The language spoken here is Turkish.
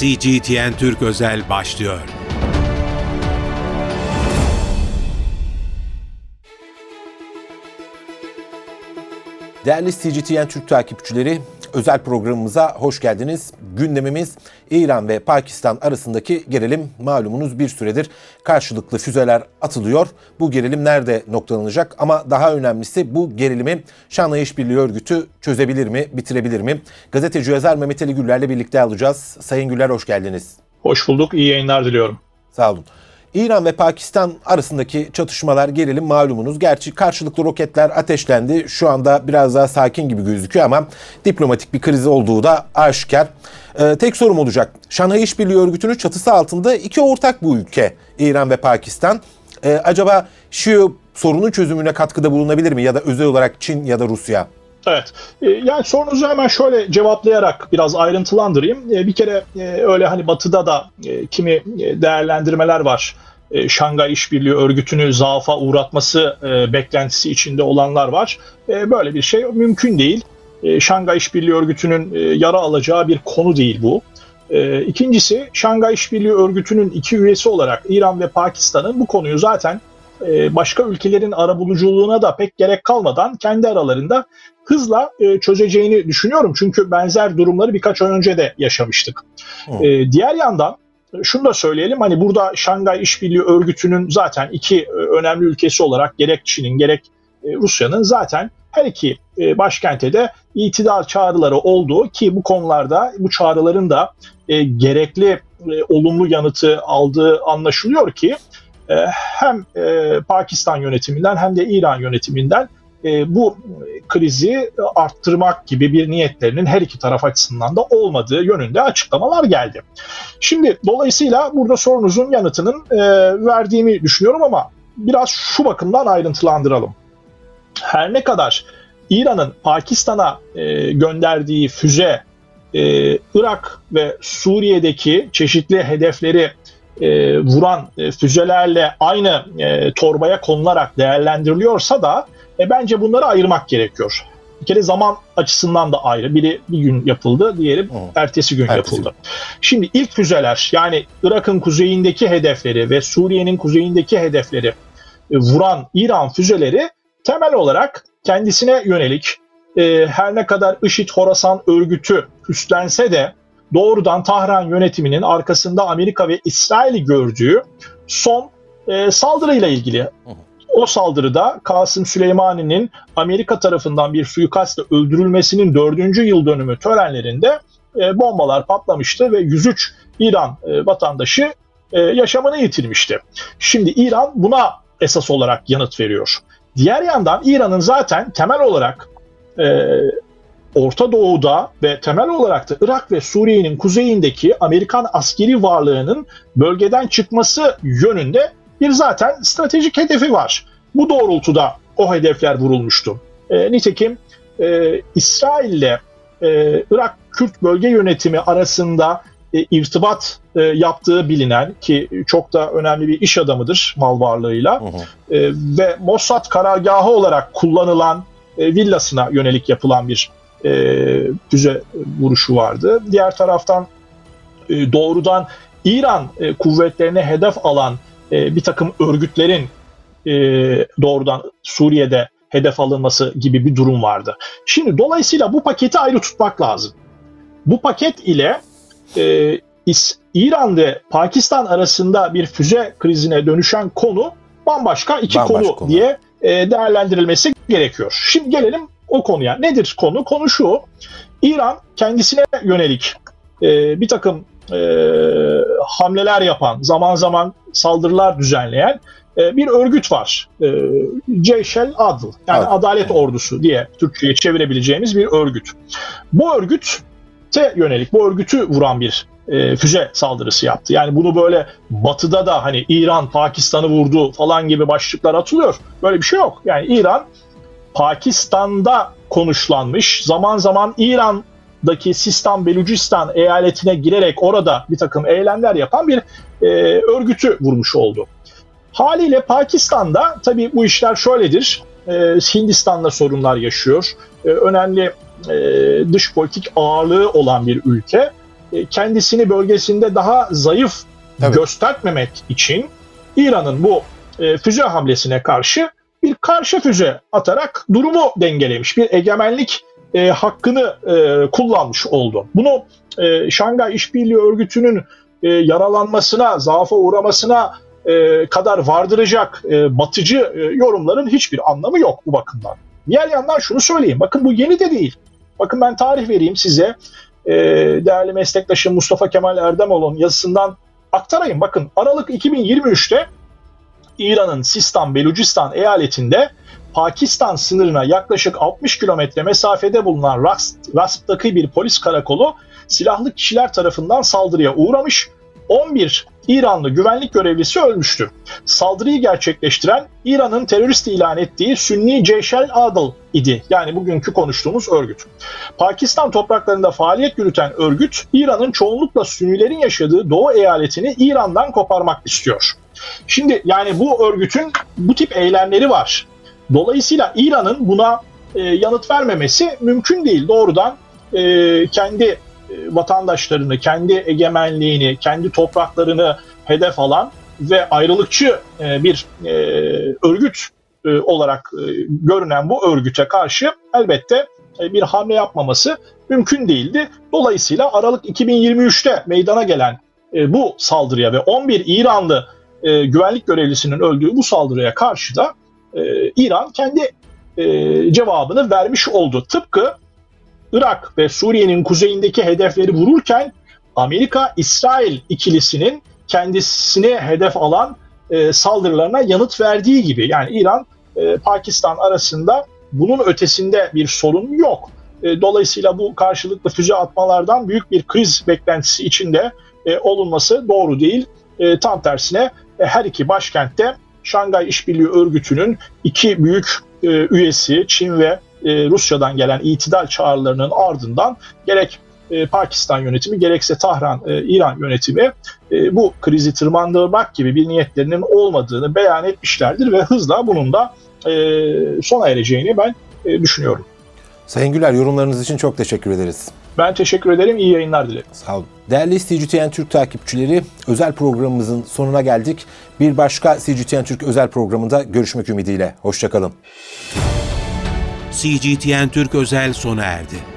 CGTN Türk Özel başlıyor. Değerli CGTN Türk takipçileri, özel programımıza hoş geldiniz. Gündemimiz İran ve Pakistan arasındaki gerilim malumunuz bir süredir karşılıklı füzeler atılıyor. Bu gerilim nerede noktalanacak ama daha önemlisi bu gerilimi Şanlı İşbirliği Örgütü çözebilir mi, bitirebilir mi? Gazeteci yazar Mehmet Ali Güller'le birlikte alacağız. Sayın Güller hoş geldiniz. Hoş bulduk, iyi yayınlar diliyorum. Sağ olun. İran ve Pakistan arasındaki çatışmalar gerilim malumunuz. Gerçi karşılıklı roketler ateşlendi. Şu anda biraz daha sakin gibi gözüküyor ama diplomatik bir kriz olduğu da aşikar. Ee, tek sorum olacak. Şanghay İşbirliği Örgütü'nün çatısı altında iki ortak bu ülke İran ve Pakistan. Ee, acaba şu sorunun çözümüne katkıda bulunabilir mi ya da özel olarak Çin ya da Rusya? Evet. Ee, yani sorunuzu hemen şöyle cevaplayarak biraz ayrıntılandırayım. Ee, bir kere e, öyle hani batıda da e, kimi e, değerlendirmeler var. Şangay İşbirliği Örgütü'nü zaafa uğratması beklentisi içinde olanlar var. Böyle bir şey mümkün değil. Şangay İşbirliği Örgütü'nün yara alacağı bir konu değil bu. İkincisi Şangay İşbirliği Örgütü'nün iki üyesi olarak İran ve Pakistan'ın bu konuyu zaten başka ülkelerin arabuluculuğuna da pek gerek kalmadan kendi aralarında hızla e, çözeceğini düşünüyorum. Çünkü benzer durumları birkaç ay önce de yaşamıştık. E, diğer yandan şunu da söyleyelim hani burada Şangay İşbirliği Örgütü'nün zaten iki e, önemli ülkesi olarak gerek Çin'in gerek e, Rusya'nın zaten her iki e, başkente de itidal çağrıları oldu ki bu konularda bu çağrıların da e, gerekli e, olumlu yanıtı aldığı anlaşılıyor ki e, hem e, Pakistan yönetiminden hem de İran yönetiminden e, bu krizi arttırmak gibi bir niyetlerinin her iki taraf açısından da olmadığı yönünde açıklamalar geldi. Şimdi dolayısıyla burada sorunuzun yanıtının e, verdiğimi düşünüyorum ama biraz şu bakımdan ayrıntılandıralım. Her ne kadar İran'ın Pakistan'a gönderdiği füze Irak ve Suriye'deki çeşitli hedefleri e, vuran e, füzelerle aynı e, torbaya konularak değerlendiriliyorsa da e, bence bunları ayırmak gerekiyor. Bir kere zaman açısından da ayrı. Biri bir gün yapıldı, diğeri Hı. ertesi gün ertesi. yapıldı. Şimdi ilk füzeler yani Irak'ın kuzeyindeki hedefleri ve Suriye'nin kuzeyindeki hedefleri e, vuran İran füzeleri temel olarak kendisine yönelik e, her ne kadar IŞİD Horasan örgütü üstlense de doğrudan Tahran yönetiminin arkasında Amerika ve İsrail'i gördüğü son e, saldırıyla ilgili. O saldırıda Kasım Süleymani'nin Amerika tarafından bir suikastle öldürülmesinin dördüncü yıl dönümü törenlerinde e, bombalar patlamıştı ve 103 İran e, vatandaşı e, yaşamını yitirmişti. Şimdi İran buna esas olarak yanıt veriyor. Diğer yandan İran'ın zaten temel olarak e, Orta Doğu'da ve temel olarak da Irak ve Suriye'nin kuzeyindeki Amerikan askeri varlığının bölgeden çıkması yönünde bir zaten stratejik hedefi var. Bu doğrultuda o hedefler vurulmuştu. E, nitekim e, İsrail ile e, Irak Kürt bölge yönetimi arasında e, irtibat e, yaptığı bilinen ki çok da önemli bir iş adamıdır mal varlığıyla hı hı. E, ve Mossad karargahı olarak kullanılan e, villasına yönelik yapılan bir e, füze vuruşu vardı. Diğer taraftan e, doğrudan İran e, kuvvetlerine hedef alan e, bir takım örgütlerin e, doğrudan Suriye'de hedef alınması gibi bir durum vardı. Şimdi dolayısıyla bu paketi ayrı tutmak lazım. Bu paket ile e, İran ve Pakistan arasında bir füze krizine dönüşen konu bambaşka iki bambaşka konu, konu diye e, değerlendirilmesi gerekiyor. Şimdi gelelim o konuya. Nedir konu? Konu şu. İran kendisine yönelik e, bir takım e, hamleler yapan, zaman zaman saldırılar düzenleyen e, bir örgüt var. E, Ceyşel Adl yani evet. Adalet Ordusu diye Türkçe'ye çevirebileceğimiz bir örgüt. Bu örgüte yönelik, bu örgütü vuran bir e, füze saldırısı yaptı. Yani bunu böyle batıda da hani İran Pakistan'ı vurdu falan gibi başlıklar atılıyor. Böyle bir şey yok. Yani İran Pakistan'da konuşlanmış, zaman zaman İran daki Sistan Belucistan eyaletine girerek orada bir takım eylemler yapan bir e, örgütü vurmuş oldu. Haliyle Pakistan'da tabii bu işler şöyledir. E, Hindistan'la sorunlar yaşıyor. E, önemli e, dış politik ağırlığı olan bir ülke. e, kendisini bölgesinde daha zayıf Tabii. göstermemek için İran'ın bu e, füze hamlesine karşı bir karşı füze atarak durumu dengelemiş. Bir egemenlik e, hakkını e, kullanmış oldu. Bunu e, Şangay İşbirliği Örgütü'nün e, yaralanmasına, zaafa uğramasına e, kadar vardıracak e, batıcı e, yorumların hiçbir anlamı yok bu bakımdan. Diğer yandan şunu söyleyeyim. Bakın bu yeni de değil. Bakın ben tarih vereyim size. E, değerli meslektaşım Mustafa Kemal Erdemoğlu'nun yazısından aktarayım. Bakın Aralık 2023'te İran'ın Sistan Belucistan eyaletinde Pakistan sınırına yaklaşık 60 kilometre mesafede bulunan Rast, Rast'taki bir polis karakolu silahlı kişiler tarafından saldırıya uğramış. 11 İranlı güvenlik görevlisi ölmüştü. Saldırıyı gerçekleştiren İran'ın terörist ilan ettiği Sünni Ceyşel Adıl idi. Yani bugünkü konuştuğumuz örgüt. Pakistan topraklarında faaliyet yürüten örgüt İran'ın çoğunlukla Sünnilerin yaşadığı Doğu eyaletini İran'dan koparmak istiyor. Şimdi yani bu örgütün bu tip eylemleri var. Dolayısıyla İran'ın buna e, yanıt vermemesi mümkün değil. Doğrudan e, kendi e, vatandaşlarını, kendi egemenliğini, kendi topraklarını hedef alan ve ayrılıkçı e, bir e, örgüt e, olarak e, görünen bu örgüte karşı elbette e, bir hamle yapmaması mümkün değildi. Dolayısıyla Aralık 2023'te meydana gelen e, bu saldırıya ve 11 İranlı e, güvenlik görevlisinin öldüğü bu saldırıya karşı da e, İran kendi e, cevabını vermiş oldu. Tıpkı Irak ve Suriye'nin kuzeyindeki hedefleri vururken Amerika-İsrail ikilisinin kendisini hedef alan e, saldırılarına yanıt verdiği gibi. Yani İran, e, Pakistan arasında bunun ötesinde bir sorun yok. E, dolayısıyla bu karşılıklı füze atmalardan büyük bir kriz beklentisi içinde e, olunması doğru değil. E, tam tersine her iki başkentte Şangay İşbirliği Örgütü'nün iki büyük e, üyesi Çin ve e, Rusya'dan gelen itidal çağrılarının ardından gerek e, Pakistan yönetimi gerekse Tahran e, İran yönetimi e, bu krizi tırmandırmak gibi bir niyetlerinin olmadığını beyan etmişlerdir ve hızla bunun da e, sona ereceğini ben e, düşünüyorum. Sayın Güler yorumlarınız için çok teşekkür ederiz. Ben teşekkür ederim. İyi yayınlar dilerim. Sağ olun. Değerli CGTN Türk takipçileri, özel programımızın sonuna geldik. Bir başka CGTN Türk özel programında görüşmek ümidiyle. Hoşçakalın. CGTN Türk özel sona erdi.